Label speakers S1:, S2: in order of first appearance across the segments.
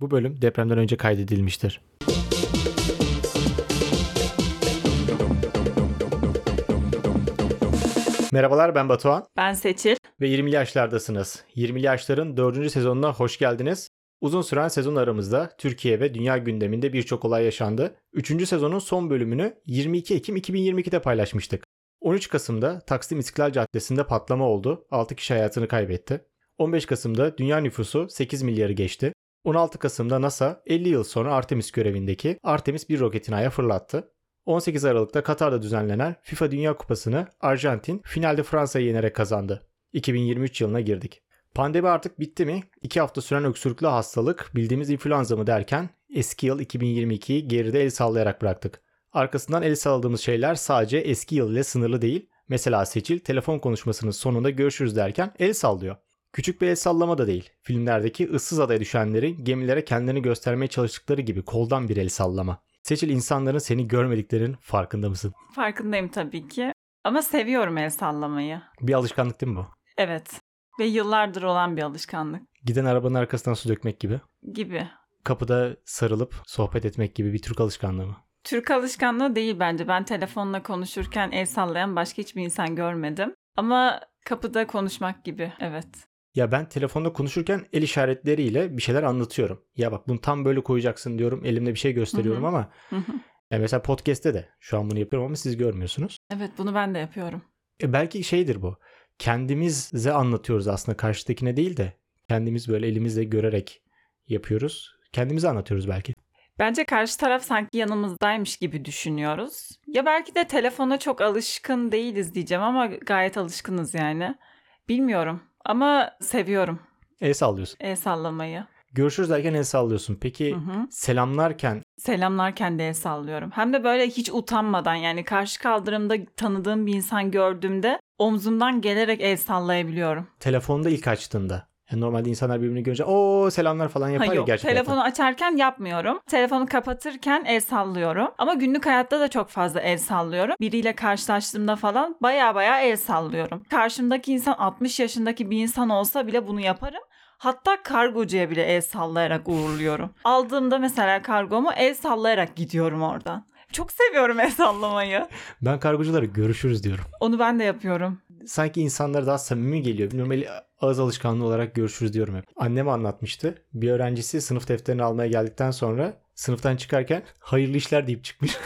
S1: Bu bölüm depremden önce kaydedilmiştir. Merhabalar ben Batuhan
S2: Ben Seçil.
S1: ve 20'li yaşlardasınız. 20'li yaşların 4. sezonuna hoş geldiniz. Uzun süren sezon aramızda Türkiye ve dünya gündeminde birçok olay yaşandı. 3. sezonun son bölümünü 22 Ekim 2022'de paylaşmıştık. 13 Kasım'da Taksim İstiklal Caddesi'nde patlama oldu. 6 kişi hayatını kaybetti. 15 Kasım'da dünya nüfusu 8 milyarı geçti. 16 Kasım'da NASA 50 yıl sonra Artemis görevindeki Artemis 1 roketini aya fırlattı. 18 Aralık'ta Katar'da düzenlenen FIFA Dünya Kupası'nı Arjantin finalde Fransa'yı yenerek kazandı. 2023 yılına girdik. Pandemi artık bitti mi? 2 hafta süren öksürüklü hastalık bildiğimiz influenza mı derken eski yıl 2022'yi geride el sallayarak bıraktık. Arkasından el salladığımız şeyler sadece eski yıl ile sınırlı değil. Mesela Seçil telefon konuşmasının sonunda görüşürüz derken el sallıyor. Küçük bir el sallama da değil. Filmlerdeki ıssız adaya düşenlerin gemilere kendilerini göstermeye çalıştıkları gibi koldan bir el sallama. Seçil insanların seni görmediklerinin farkında mısın?
S2: Farkındayım tabii ki. Ama seviyorum el sallamayı.
S1: Bir alışkanlık değil mi bu?
S2: Evet. Ve yıllardır olan bir alışkanlık
S1: Giden arabanın arkasından su dökmek gibi.
S2: gibi.
S1: Kapıda sarılıp sohbet etmek gibi bir Türk alışkanlığı mı?
S2: Türk alışkanlığı değil bence. Ben telefonla konuşurken el sallayan başka hiçbir insan görmedim. Ama kapıda konuşmak gibi evet.
S1: Ya ben telefonda konuşurken el işaretleriyle bir şeyler anlatıyorum. Ya bak bunu tam böyle koyacaksın diyorum. Elimde bir şey gösteriyorum
S2: Hı hı.
S1: ama
S2: Hı hı.
S1: ya mesela podcast'te de şu an bunu yapıyorum ama siz görmüyorsunuz.
S2: evet bunu ben de yapıyorum.
S1: E belki şeydir bu. Kendimize anlatıyoruz aslında karşıdakine değil de kendimiz böyle elimizle görerek yapıyoruz. Kendimize anlatıyoruz belki.
S2: Bence karşı taraf sanki yanımızdaymış gibi düşünüyoruz. Ya belki de telefona çok alışkın değiliz diyeceğim ama gayet alışkınız yani. Bilmiyorum ama seviyorum
S1: El sallıyorsun.
S2: el sallamayı.
S1: Görüşürüz derken el sallıyorsun. Peki
S2: Hı hı.
S1: selamlarken
S2: Selamlarken de el sallıyorum. Hem de böyle hiç utanmadan yani karşı kaldırımda tanıdığım bir insan gördüğümde omzumdan gelerek el sallayabiliyorum.
S1: telefonda ilk açtığında. Yani normalde insanlar birbirini görünce o selamlar falan yapar
S2: Ha
S1: ya
S2: yok,
S1: gerçek
S2: telefonu açarken yapmıyorum. Telefonu kapatırken el sallıyorum. Ama günlük hayatta da çok fazla el sallıyorum. Biriyle karşılaştığımda falan baya baya el sallıyorum. Karşımdaki insan 60 yaşındaki bir insan olsa bile bunu yaparım. Hatta kargocuya bile el sallayarak uğurluyorum. Aldığımda mesela kargomu el sallayarak gidiyorum oradan. Çok seviyorum el sallamayı.
S1: Ben kargoculara görüşürüz diyorum.
S2: Onu ben de yapıyorum.
S1: Sanki insanlara daha samimi geliyor. Normal ağız alışkanlığı olarak görüşürüz diyorum hep. Annem anlatmıştı. Bir öğrencisi sınıf defterini almaya geldikten sonra sınıftan çıkarken hayırlı işler deyip çıkmış.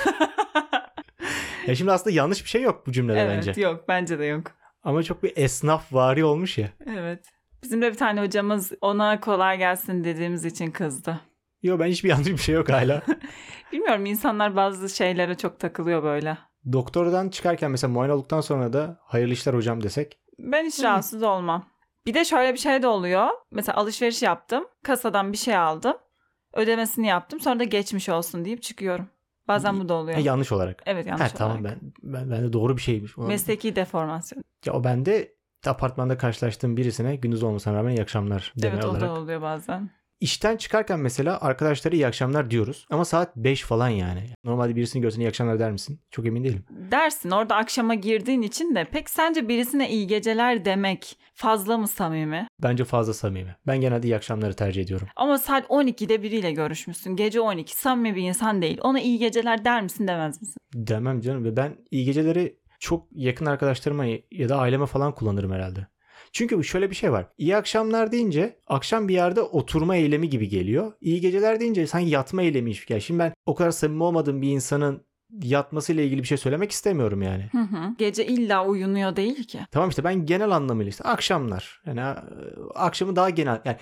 S1: ya şimdi aslında yanlış bir şey yok bu cümlede
S2: evet
S1: bence.
S2: yok bence de yok.
S1: Ama çok bir esnaf vari olmuş ya.
S2: Evet. Bizim de bir tane hocamız ona kolay gelsin dediğimiz için kızdı.
S1: Yo ben hiçbir yanlış bir şey yok hala.
S2: Bilmiyorum insanlar bazı şeylere çok takılıyor böyle.
S1: Doktordan çıkarken mesela muayene olduktan sonra da hayırlı işler hocam desek.
S2: Ben hiç
S1: Hı.
S2: rahatsız olmam. Bir de şöyle bir şey de oluyor. Mesela alışveriş yaptım. Kasadan bir şey aldım. Ödemesini yaptım. Sonra da geçmiş olsun deyip çıkıyorum. Bazen bu da oluyor.
S1: Ha, yanlış olarak.
S2: Evet
S1: Ha,
S2: yanlış
S1: tamam
S2: olarak.
S1: ben, ben, ben de doğru bir şeymiş. O-
S2: Mesleki deformasyon.
S1: Ya o bende apartmanda karşılaştığım birisine gündüz olmasına rağmen iyi akşamlar deme
S2: evet o
S1: olarak.
S2: da oluyor bazen.
S1: İşten çıkarken mesela arkadaşlara iyi akşamlar diyoruz. Ama saat 5 falan yani. Normalde birisini görsen iyi akşamlar der misin? Çok emin değilim.
S2: Dersin orada akşama girdiğin için de pek sence birisine iyi geceler demek fazla mı samimi?
S1: Bence fazla samimi. Ben genelde iyi akşamları tercih ediyorum.
S2: Ama saat 12'de biriyle görüşmüşsün. Gece 12 samimi bir insan değil. Ona iyi geceler der misin demez misin?
S1: Demem canım. Ve ben iyi geceleri çok yakın arkadaşlarıma ya da aileme falan kullanırım herhalde. Çünkü şöyle bir şey var. İyi akşamlar deyince akşam bir yerde oturma eylemi gibi geliyor. İyi geceler deyince sanki yatma eylemiymiş. Yani şimdi ben o kadar samimi olmadığım bir insanın yatmasıyla ilgili bir şey söylemek istemiyorum yani.
S2: Hı hı. Gece illa uyunuyor değil ki.
S1: Tamam işte ben genel anlamıyla işte akşamlar. Yani e, akşamı daha genel. Yani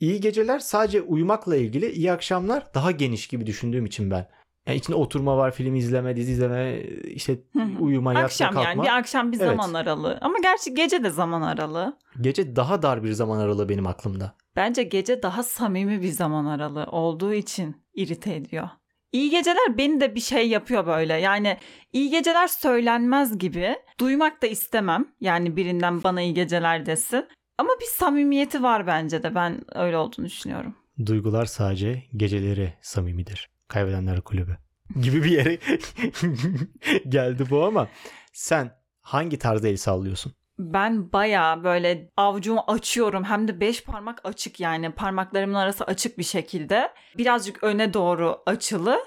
S1: iyi geceler sadece uyumakla ilgili, iyi akşamlar daha geniş gibi düşündüğüm için ben. Yani içinde oturma var, film izleme, dizi izleme, işte uyuma, yatma,
S2: akşam
S1: kalkma.
S2: yani bir akşam bir
S1: Evet.
S2: zaman aralığı. Ama gerçi gece de zaman aralığı.
S1: Gece daha dar bir zaman aralığı benim aklımda.
S2: Bence gece daha samimi bir zaman aralığı olduğu için irite ediyor. İyi geceler beni de bir şey yapıyor böyle. Yani iyi geceler söylenmez gibi. Duymak da istemem. Yani birinden bana iyi geceler desin. Ama bir samimiyeti var bence de. Ben öyle olduğunu düşünüyorum.
S1: Duygular sadece geceleri samimidir. Kaybedenler kulübü. Gibi bir yere geldi bu ama sen hangi tarzda el sallıyorsun?
S2: Ben bayağı böyle avucumu açıyorum hem de beş parmak açık yani parmaklarımın arası açık bir şekilde. Birazcık öne doğru açılı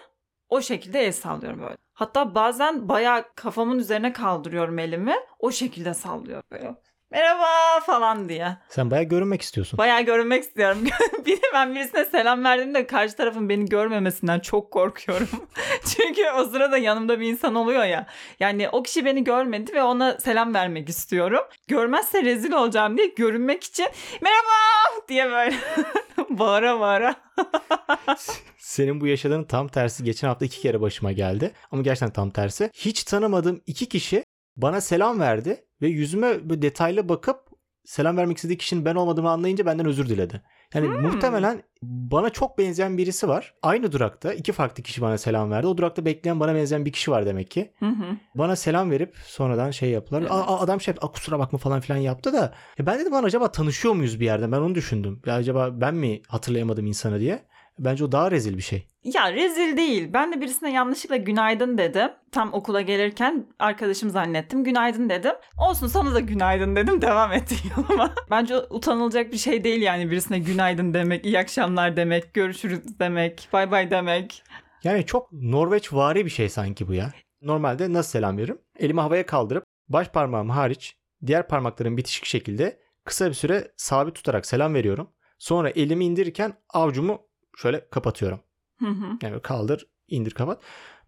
S2: o şekilde el sallıyorum böyle. Hatta bazen bayağı kafamın üzerine kaldırıyorum elimi o şekilde sallıyorum böyle. Merhaba falan diye.
S1: Sen bayağı görünmek istiyorsun.
S2: Bayağı görünmek istiyorum. bir de ben birisine selam verdiğimde karşı tarafın beni görmemesinden çok korkuyorum. Çünkü o sırada yanımda bir insan oluyor ya. Yani o kişi beni görmedi ve ona selam vermek istiyorum. Görmezse rezil olacağım diye görünmek için merhaba diye böyle bağıra bağıra.
S1: Senin bu yaşadığın tam tersi geçen hafta iki kere başıma geldi. Ama gerçekten tam tersi. Hiç tanımadığım iki kişi bana selam verdi ve yüzüme böyle detaylı bakıp selam vermek istediği kişinin ben olmadığımı anlayınca benden özür diledi. Yani
S2: Hmm.
S1: muhtemelen bana çok benzeyen birisi var. Aynı durakta iki farklı kişi bana selam verdi. O durakta bekleyen bana benzeyen bir kişi var demek ki.
S2: Hı hı.
S1: Bana selam verip sonradan şey yaptılar.
S2: Evet.
S1: Aa, adam şey "Aa, kusura bakma falan filan yaptı da. Ya ben dedim lan acaba tanışıyor muyuz bir yerden? Ben onu düşündüm. Ya acaba ben mi hatırlayamadım insanı diye. Bence o daha rezil bir şey.
S2: Ya rezil değil. Ben de birisine yanlışlıkla günaydın dedim. Tam okula gelirken arkadaşım zannettim. Günaydın dedim. Olsun sana da günaydın dedim. Devam ettim yoluma. Bence utanılacak bir şey değil yani birisine günaydın demek, iyi akşamlar demek, görüşürüz demek, bay bay demek.
S1: Yani çok Norveç vari bir şey sanki bu ya. Normalde nasıl selam veririm? Elimi havaya kaldırıp baş parmağım hariç diğer parmakların bitişik şekilde kısa bir süre sabit tutarak selam veriyorum. Sonra elimi indirirken avcumu şöyle kapatıyorum.
S2: Hı hı.
S1: Yani kaldır, indir, kapat.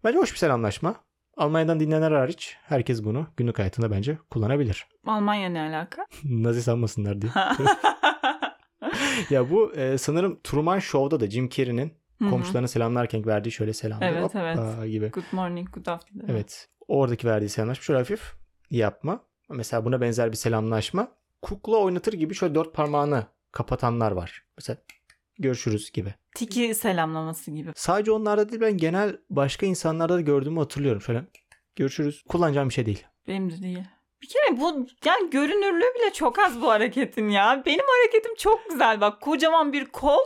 S1: Bence hoş bir selamlaşma. Almanya'dan dinleyenler hariç herkes bunu günlük hayatında bence kullanabilir.
S2: Almanya ne alaka?
S1: Nazi sanmasınlar diye. ya bu e, sanırım Truman Show'da da Jim Carrey'nin komşularına selamlarken verdiği şöyle selamlar.
S2: Evet,
S1: Hoppa
S2: evet.
S1: gibi.
S2: Good morning, good afternoon.
S1: Evet. Oradaki verdiği selamlaşma şöyle hafif yapma. Mesela buna benzer bir selamlaşma. Kukla oynatır gibi şöyle dört parmağını kapatanlar var. Mesela görüşürüz gibi.
S2: Tiki selamlaması gibi.
S1: Sadece onlarda değil ben genel başka insanlarda da gördüğümü hatırlıyorum. Şöyle görüşürüz. Kullanacağım bir şey değil.
S2: Benim de değil. Bir kere bu yani görünürlüğü bile çok az bu hareketin ya. Benim hareketim çok güzel bak. Kocaman bir kol,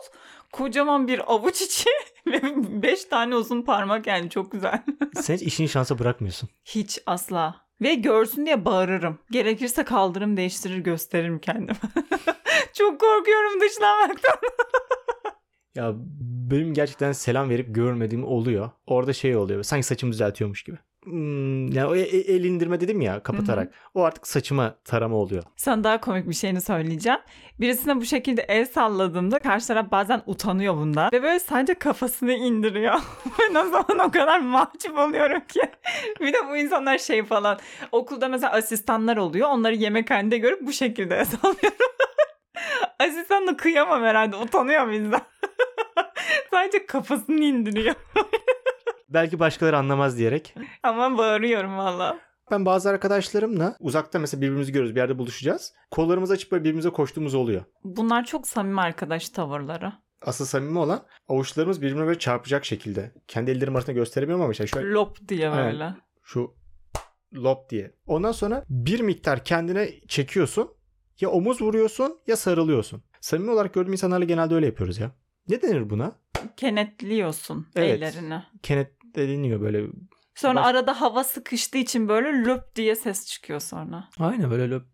S2: kocaman bir avuç içi ve beş tane uzun parmak yani çok güzel.
S1: Sen hiç işini şansa bırakmıyorsun.
S2: Hiç asla. Ve görsün diye bağırırım. Gerekirse kaldırım değiştirir gösteririm kendimi. çok korkuyorum dışlanmaktan.
S1: Ya benim gerçekten selam verip görmediğim oluyor. Orada şey oluyor. Sanki saçımı düzeltiyormuş gibi. Hmm, yani o e- e- el indirme dedim ya kapatarak. O artık saçıma tarama oluyor.
S2: Sana daha komik bir şeyini söyleyeceğim. Birisine bu şekilde el salladığımda karşı taraf bazen utanıyor bundan. Ve böyle sadece kafasını indiriyor. ben o zaman o kadar mahcup oluyorum ki. bir de bu insanlar şey falan. Okulda mesela asistanlar oluyor. Onları yemekhanede görüp bu şekilde el sallıyorum. Asistan da kıyamam herhalde. Utanıyor bizden. Sadece kafasını indiriyor.
S1: Belki başkaları anlamaz diyerek.
S2: Ama bağırıyorum valla.
S1: Ben bazı arkadaşlarımla uzakta mesela birbirimizi görüyoruz bir yerde buluşacağız. Kollarımızı açıp böyle birbirimize koştuğumuz oluyor.
S2: Bunlar çok samimi arkadaş tavırları.
S1: Asıl samimi olan avuçlarımız birbirine böyle çarpacak şekilde. Kendi ellerim arasında gösteremiyorum ama işte şöyle
S2: Lop diye böyle.
S1: şu lop diye. Ondan sonra bir miktar kendine çekiyorsun. Ya omuz vuruyorsun ya sarılıyorsun. Samimi olarak gördüğüm insanlarla genelde öyle yapıyoruz ya. Ne denir buna?
S2: Kenetliyorsun
S1: Evet.
S2: ellerini.
S1: Kenetleniyor böyle.
S2: Sonra
S1: Baş-
S2: arada hava sıkıştığı için böyle löp diye ses çıkıyor sonra.
S1: Aynen böyle löp.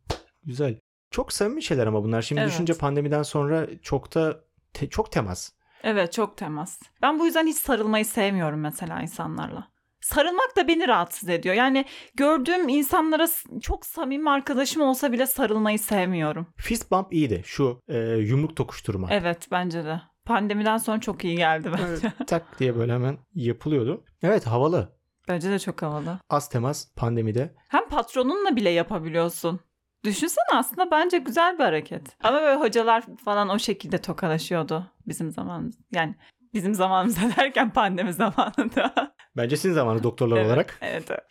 S1: Güzel. Çok samimi şeyler ama bunlar. Şimdi
S2: Evet.
S1: düşünce pandemiden sonra çok da te- çok temas.
S2: Evet çok temas. Ben bu yüzden hiç sarılmayı sevmiyorum mesela insanlarla. Sarılmak da beni rahatsız ediyor. Yani gördüğüm insanlara çok samimi arkadaşım olsa bile sarılmayı sevmiyorum.
S1: Fist bump iyiydi. Şu e, yumruk tokuşturma.
S2: Evet bence de. Pandemiden sonra çok iyi geldi bence.
S1: Tak diye böyle hemen yapılıyordu. Evet havalı.
S2: bence de çok havalı.
S1: Az temas pandemide.
S2: Hem patronunla bile yapabiliyorsun. Düşünsene aslında bence güzel bir hareket. Ama böyle hocalar falan o şekilde tokalaşıyordu bizim zamanımız. Yani bizim zamanımızda derken pandemi zamanında.
S1: Bence sizin zamanı doktorlar
S2: Evet,
S1: olarak.
S2: Evet. evet.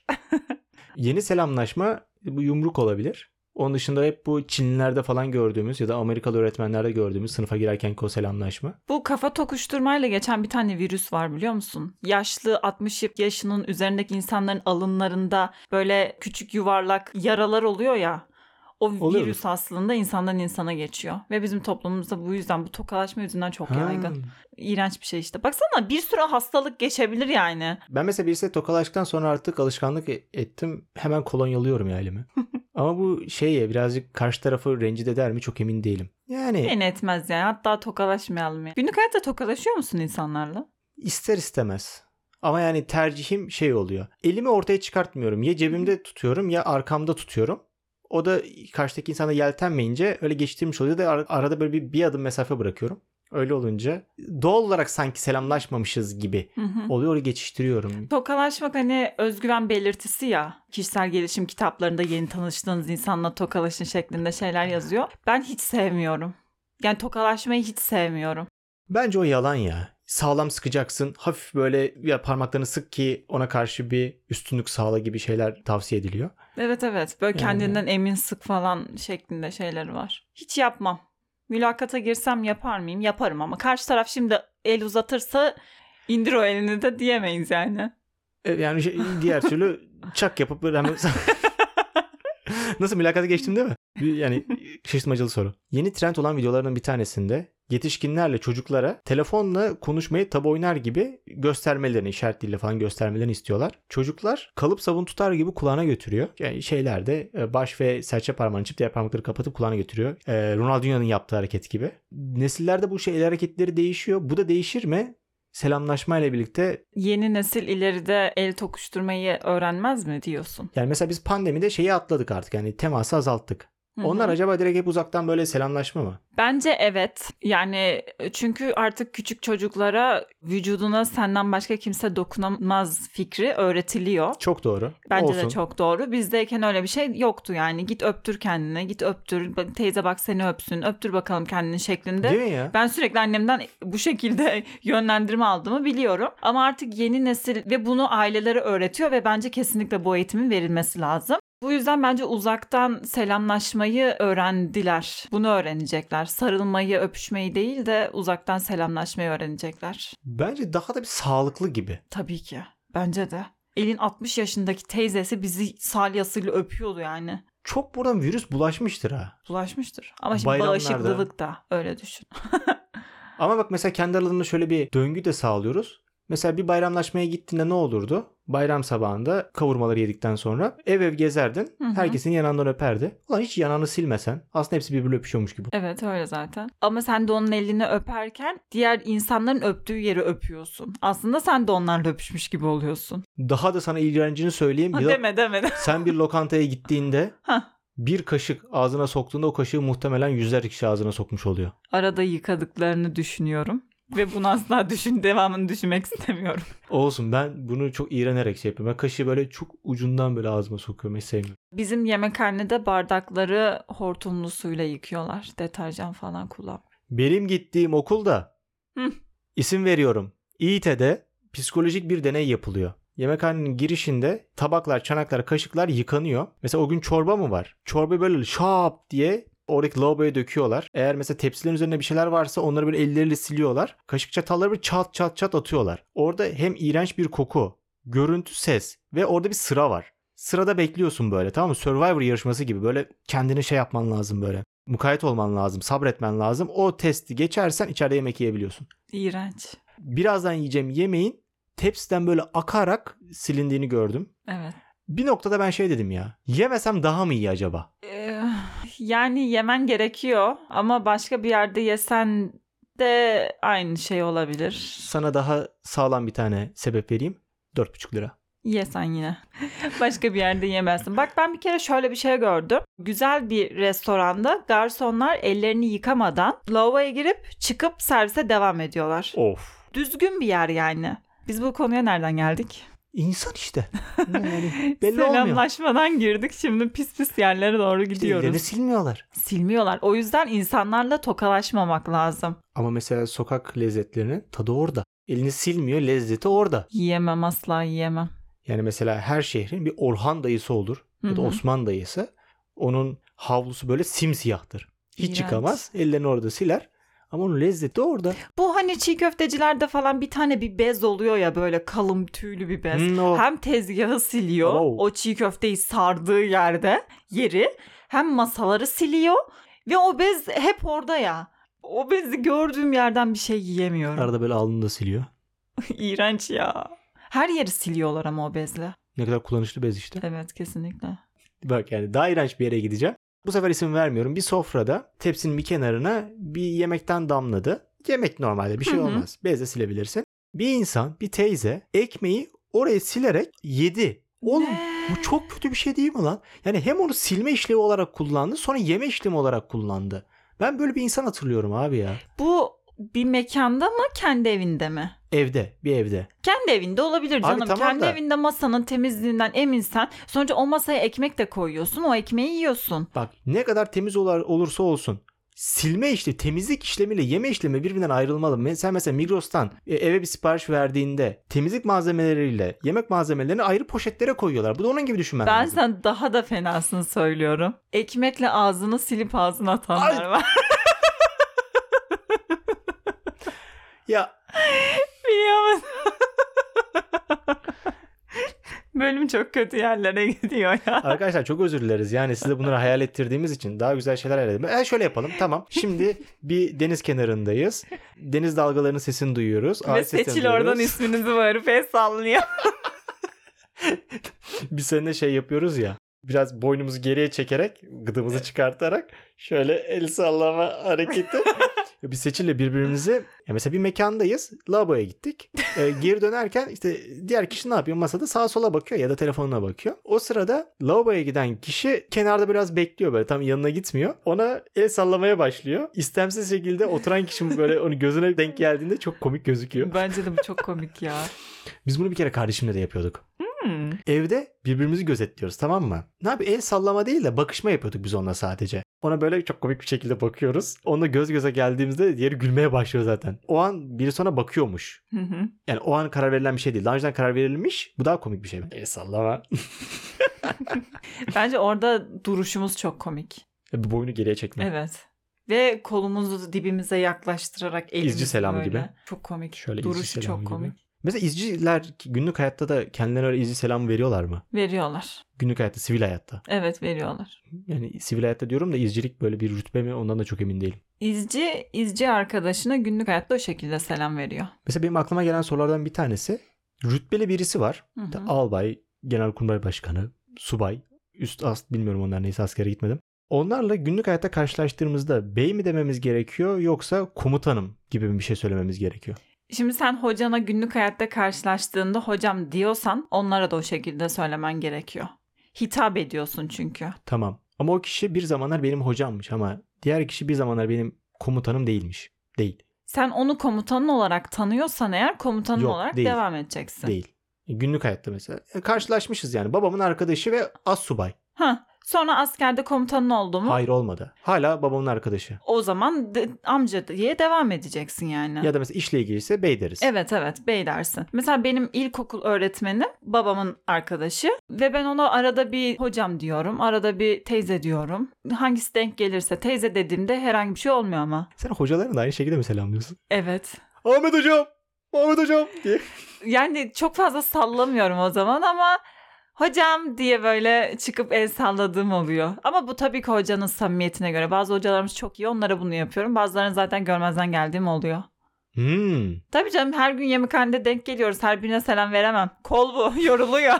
S1: Yeni selamlaşma bu yumruk olabilir. Onun dışında hep bu Çinlilerde falan gördüğümüz ya da Amerikalı öğretmenlerde gördüğümüz sınıfa girerkenki o selamlaşma.
S2: Bu kafa tokuşturmayla geçen bir tane virüs var biliyor musun? Yaşlı 60 yaşının üzerindeki insanların alınlarında böyle küçük yuvarlak yaralar oluyor ya. O
S1: Oluyor
S2: virüs aslında insandan insana geçiyor. Ve bizim toplumumuzda bu yüzden bu tokalaşma yüzünden çok
S1: Ha.
S2: yaygın. İğrenç bir şey işte. Baksana bir sürü hastalık geçebilir yani.
S1: Ben mesela birisiyle tokalaştıktan sonra artık alışkanlık e- ettim. Hemen kolonyalıyorum ya elimi. Ama bu şey ya birazcık karşı tarafı rencide eder mi çok emin değilim. Yani
S2: Beni etmez yani. Hatta tokalaşmayalım ya. Günlük hayatta tokalaşıyor musun insanlarla?
S1: ister istemez. Ama yani tercihim şey oluyor. Elimi ortaya çıkartmıyorum. Ya cebimde tutuyorum ya arkamda tutuyorum. O da karşıdaki insana yeltenmeyince öyle geçtiğimiz oluyor da ar- arada böyle bir, bir adım mesafe bırakıyorum. Öyle olunca doğal olarak sanki selamlaşmamışız gibi
S2: Hı hı.
S1: oluyor geçiştiriyorum.
S2: Tokalaşmak hani özgüven belirtisi ya. Kişisel gelişim kitaplarında yeni tanıştığınız insanla tokalaşın şeklinde şeyler yazıyor. Ben hiç sevmiyorum. Yani tokalaşmayı hiç sevmiyorum.
S1: Bence o yalan ya. Sağlam sıkacaksın. Hafif böyle ya parmaklarını sık ki ona karşı bir üstünlük sağla gibi şeyler tavsiye ediliyor.
S2: Evet evet. Böyle
S1: Yani-
S2: kendinden emin sık falan şeklinde şeyleri var. Hiç yapmam. Mülakata girsem yapar mıyım? Yaparım ama karşı taraf şimdi el uzatırsa indir o elini de diyemeyiz yani.
S1: E, Yani şey- diğer türlü çak yapıp böyle hemen... Nasıl mülakata geçtim değil mi? Yani şaşırtmacalı soru. Yeni trend olan videolarının bir tanesinde yetişkinlerle çocuklara telefonla konuşmayı tabu oynar gibi göstermelerini, işaret diliyle falan göstermelerini istiyorlar. Çocuklar kalıp sabun tutar gibi kulağına götürüyor. Yani şeylerde e, baş ve serçe parmağını çift diğer parmakları kapatıp kulağına götürüyor. E, Ronaldinho'nun yaptığı hareket gibi. Nesillerde bu şey el hareketleri değişiyor. Bu da değişir mi? Selamlaşmayla birlikte
S2: Yeni nesil ileride el tokuşturmayı öğrenmez mi diyorsun?
S1: Yani mesela biz pandemide şeyi atladık artık. Yani teması azalttık. Onlar acaba direkt hep uzaktan böyle selamlaşma mı?
S2: Bence evet. Yani çünkü artık küçük çocuklara vücuduna senden başka kimse dokunamaz fikri öğretiliyor.
S1: Çok doğru.
S2: Bence
S1: Olsun.
S2: de çok doğru. Bizdeyken öyle bir şey yoktu yani. Git öptür kendine, git öptür. Teyze bak seni öpsün, öptür bakalım kendini şeklinde.
S1: Değil mi ya?
S2: Ben sürekli annemden bu şekilde yönlendirme aldığımı biliyorum. Ama artık yeni nesil ve bunu ailelere öğretiyor ve bence kesinlikle bu eğitimin verilmesi lazım. Bu yüzden bence uzaktan selamlaşmayı öğrendiler. Bunu öğrenecekler. Sarılmayı, öpüşmeyi değil de uzaktan selamlaşmayı öğrenecekler.
S1: Bence daha da bir sağlıklı gibi.
S2: Tabii ki. Bence de. Elin 60 yaşındaki teyzesi bizi salyasıyla öpüyordu yani.
S1: Çok buradan virüs bulaşmıştır ha.
S2: Bulaşmıştır. Ama şimdi
S1: Bayramlarda.
S2: bağışıklılık da öyle düşün.
S1: Ama bak mesela kendi aralarında şöyle bir döngü de sağlıyoruz. Mesela bir bayramlaşmaya gittiğinde ne olurdu? Bayram sabahında kavurmaları yedikten sonra ev ev gezerdin.
S2: Hı hı.
S1: Herkesin yanağından öperdi. Ulan hiç yanağını silmesen aslında hepsi birbirine öpüşüyormuş gibi.
S2: Evet öyle zaten. Ama sen de onun elini öperken diğer insanların öptüğü yeri öpüyorsun. Aslında sen de onlarla öpüşmüş gibi oluyorsun.
S1: Daha da sana iğrencini söyleyeyim.
S2: Ha, deme deme.
S1: sen bir lokantaya gittiğinde bir kaşık ağzına soktuğunda o kaşığı muhtemelen yüzlerce kişi ağzına sokmuş oluyor.
S2: Arada yıkadıklarını düşünüyorum. Ve bunu asla düşün, devamını düşünmek istemiyorum.
S1: Olsun ben bunu çok iğrenerek şey yapıyorum. Ben kaşığı böyle çok ucundan böyle ağzıma sokuyorum. Hiç sevmiyorum.
S2: Bizim yemekhanede bardakları hortumlu suyla yıkıyorlar. Deterjan falan kullan.
S1: Benim gittiğim okulda
S2: Hı.
S1: isim veriyorum. İİT'de psikolojik bir deney yapılıyor. Yemekhanenin girişinde tabaklar, çanaklar, kaşıklar yıkanıyor. Mesela o gün çorba mı var? Çorba böyle şap diye oradaki lavaboya döküyorlar. Eğer mesela tepsilerin üzerinde bir şeyler varsa onları böyle elleriyle siliyorlar. Kaşık çatalları böyle çat çat çat atıyorlar. Orada hem iğrenç bir koku, görüntü, ses ve orada bir sıra var. Sırada bekliyorsun böyle tamam mı? Survivor yarışması gibi böyle kendini şey yapman lazım böyle. Mukayyet olman lazım, sabretmen lazım. O testi geçersen içeride yemek yiyebiliyorsun.
S2: İğrenç.
S1: Birazdan yiyeceğim yemeğin tepsiden böyle akarak silindiğini gördüm.
S2: Evet.
S1: Bir noktada ben şey dedim ya. Yemesem daha mı iyi acaba?
S2: Ee, yani yemen gerekiyor ama başka bir yerde yesen de aynı şey olabilir.
S1: Sana daha sağlam bir tane sebep vereyim. 4,5 lira.
S2: Yesen yine. Başka bir yerde yemezsin. Bak ben bir kere şöyle bir şey gördüm. Güzel bir restoranda garsonlar ellerini yıkamadan lavaboya girip çıkıp servise devam ediyorlar.
S1: Of.
S2: Düzgün bir yer yani. Biz bu konuya nereden geldik?
S1: İnsan işte. Yani belli olmuyor.
S2: Selamlaşmadan girdik şimdi pis pis yerlere doğru gidiyoruz.
S1: Ellerini silmiyorlar.
S2: Silmiyorlar. O yüzden insanlarla tokalaşmamak lazım.
S1: Ama mesela sokak lezzetlerinin tadı orada. Elini silmiyor, lezzeti orada.
S2: Yiyemem asla yiyemem.
S1: Yani mesela her şehrin bir Orhan dayısı olur ya da. Osman dayısı. Onun havlusu böyle simsiyahtır. Hiç
S2: İğrenç.
S1: yıkamaz. Ellerini orada siler. Ama onun lezzeti orada.
S2: Bu hani çiğ köftecilerde falan bir tane bir bez oluyor ya böyle kalın tüylü bir bez.
S1: Hmm, o-
S2: Hem tezgahı siliyor
S1: Oh.
S2: o çiğ köfteyi sardığı yerde yeri hem masaları siliyor ve o bez hep orada ya. O bezi gördüğüm yerden bir şey yiyemiyorum.
S1: Arada böyle alnını da siliyor.
S2: İğrenç ya. Her yeri siliyorlar ama o bezle.
S1: Ne kadar kullanışlı bez işte.
S2: Evet kesinlikle.
S1: Bak yani daha iğrenç bir yere gideceğim. Bu sefer isim vermiyorum. Bir sofrada tepsinin bir kenarına bir yemekten damladı. Yemek normalde bir şey olmaz. Bezle silebilirsin. Bir insan, bir teyze ekmeği oraya silerek yedi. Oğlum
S2: Ne?
S1: bu çok kötü bir şey değil mi lan? Yani hem onu silme işlevi olarak kullandı sonra yeme işlemi olarak kullandı. Ben böyle bir insan hatırlıyorum abi ya.
S2: Bu bir mekanda mı kendi evinde mi?
S1: Evde, bir evde.
S2: Kendi evinde olabilir canım.
S1: tamam
S2: Kendi
S1: da-
S2: evinde masanın temizliğinden eminsen. Sonuçta o masaya ekmek de koyuyorsun. O ekmeği yiyorsun.
S1: Bak ne kadar temiz olar, olursa olsun silme işlemi, temizlik işlemiyle yeme işlemi birbirinden ayrılmalı. Sen mesela Migros'tan e, eve bir sipariş verdiğinde temizlik malzemeleriyle yemek malzemelerini ayrı poşetlere koyuyorlar. Bu da onun gibi düşünmen
S2: Ben
S1: lazım.
S2: sen daha da fenasını söylüyorum. Ekmekle ağzını silip ağzına atanlar
S1: Ay.
S2: var.
S1: Ya
S2: Biliyor musun? Bölüm çok kötü yerlere gidiyor ya.
S1: arkadaşlar çok özür dileriz. Yani size bunları hayal ettirdiğimiz için daha güzel şeyler hayal edelim. E, şöyle yapalım tamam. Şimdi bir deniz kenarındayız. Deniz dalgalarının sesini duyuyoruz.
S2: Ve Seçil
S1: duyuyoruz.
S2: oradan isminizi bağırıp el sallıyor.
S1: Biz seninle şey yapıyoruz ya. Biraz boynumuzu geriye çekerek, gıdımızı çıkartarak şöyle el sallama hareketi. Biz Seçil'le birbirimizi ya mesela bir mekandayız. Lavaboya gittik. Ee, geri dönerken işte diğer kişi ne yapıyor? Masada sağa sola bakıyor ya da telefonuna bakıyor. O sırada lavaboya giden kişi kenarda biraz bekliyor böyle tam yanına gitmiyor. Ona el sallamaya başlıyor. İstemsiz şekilde oturan kişi böyle onu gözüne denk geldiğinde çok komik gözüküyor.
S2: Bence de bu çok komik ya.
S1: Biz bunu bir kere kardeşimle de yapıyorduk.
S2: Hmm.
S1: Evde birbirimizi gözetliyoruz tamam mı? Ne yapıyor? El sallama değil de bakışma yapıyorduk biz onunla sadece. Ona böyle çok komik bir şekilde bakıyoruz. Onunla göz göze geldiğimizde diğeri gülmeye başlıyor zaten. O an biri sonra bakıyormuş.
S2: Hı hı.
S1: Yani o an karar verilen bir şey değil. Daha önceden karar verilmiş. Bu daha komik bir şey. El sallama.
S2: Bence orada duruşumuz çok komik.
S1: Bir boynu geriye çekme.
S2: Evet. Ve kolumuzu dibimize yaklaştırarak elimizi
S1: İzci selamı
S2: böyle.
S1: gibi.
S2: Çok komik.
S1: Şöyle
S2: Duruşu çok
S1: gibi.
S2: komik.
S1: Mesela izciler günlük hayatta da kendilerine öyle izci selam veriyorlar mı?
S2: Veriyorlar.
S1: Günlük hayatta, sivil hayatta.
S2: Evet veriyorlar.
S1: Yani sivil hayatta diyorum da izcilik böyle bir rütbe mi ondan da çok emin değilim.
S2: İzci, izci arkadaşına günlük hayatta o şekilde selam veriyor.
S1: Mesela benim aklıma gelen sorulardan bir tanesi rütbeli birisi var.
S2: Hı hı.
S1: Albay, genelkurmay başkanı, subay, üst ast bilmiyorum onlar neyse askere gitmedim. Onlarla günlük hayatta karşılaştığımızda bey mi dememiz gerekiyor yoksa komutanım gibi bir şey söylememiz gerekiyor.
S2: Şimdi sen hocana günlük hayatta karşılaştığında hocam diyorsan onlara da o şekilde söylemen gerekiyor. Hitap ediyorsun çünkü.
S1: Tamam. Ama o kişi bir zamanlar benim hocammış ama diğer kişi bir zamanlar benim komutanım değilmiş. Değil.
S2: Sen onu komutanın olarak tanıyorsan eğer komutanın
S1: Yok,
S2: olarak
S1: değil.
S2: devam edeceksin.
S1: Değil. Günlük hayatta mesela. E, Karşılaşmışız yani. Babamın arkadaşı ve az subay.
S2: Ha, sonra askerde komutanın oldu mu?
S1: Hayır olmadı. Hala babamın arkadaşı.
S2: O zaman de- amca diye devam edeceksin yani.
S1: Ya da mesela işle ilgiliyse bey deriz.
S2: Evet evet bey dersin. Mesela benim ilkokul öğretmenim babamın arkadaşı ve ben ona arada bir hocam diyorum, arada bir teyze diyorum. Hangisi denk gelirse teyze dediğimde herhangi bir şey olmuyor ama.
S1: Sen hocalarını da aynı şekilde mi selamlıyorsun?
S2: Evet.
S1: Ahmet hocam! Ahmet hocam! diye.
S2: Yani çok fazla sallamıyorum o zaman ama hocam diye böyle çıkıp el salladığım oluyor. Ama bu tabii ki hocanın samimiyetine göre. Bazı hocalarımız çok iyi onlara bunu yapıyorum. Bazılarını zaten görmezden geldiğim oluyor.
S1: Hmm.
S2: Tabii canım her gün yemekhanede denk geliyoruz. Her birine selam veremem. Kol bu yoruluyor.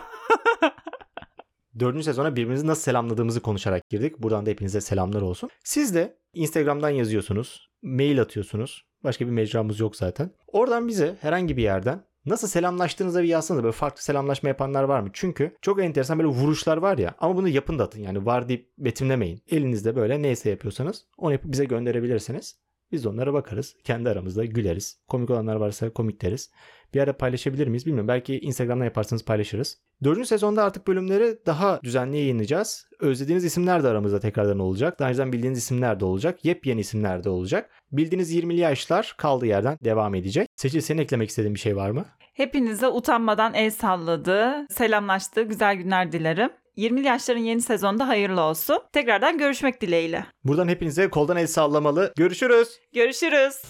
S1: Dördüncü sezona birbirimizi nasıl selamladığımızı konuşarak girdik. Buradan da hepinize selamlar olsun. Siz de Instagram'dan yazıyorsunuz. Mail atıyorsunuz. Başka bir mecramız yok zaten. Oradan bize herhangi bir yerden nasıl selamlaştığınızı bir yazsanız böyle farklı selamlaşma yapanlar var mı? Çünkü çok enteresan böyle vuruşlar var ya ama bunu yapın da atın yani var deyip betimlemeyin. Elinizde böyle neyse yapıyorsanız onu yapıp bize gönderebilirsiniz. Biz de onlara bakarız. Kendi aramızda güleriz. Komik olanlar varsa komik deriz. Bir ara paylaşabilir miyiz bilmiyorum. Belki Instagram'dan yaparsanız paylaşırız. Dördüncü sezonda artık bölümleri daha düzenli yayınlayacağız. Özlediğiniz isimler de aramızda tekrardan olacak. Daha önceden bildiğiniz isimler de olacak. Yepyeni isimler de olacak. Bildiğiniz 20'li yaşlar kaldığı yerden devam edecek. Seçil senin eklemek istediğin bir şey var mı?
S2: Hepinize utanmadan el salladı, selamlaştı, güzel günler dilerim. 20'li yaşların yeni sezonda hayırlı olsun. Tekrardan görüşmek dileğiyle.
S1: Buradan hepinize koldan el sallamalı. Görüşürüz.
S2: Görüşürüz.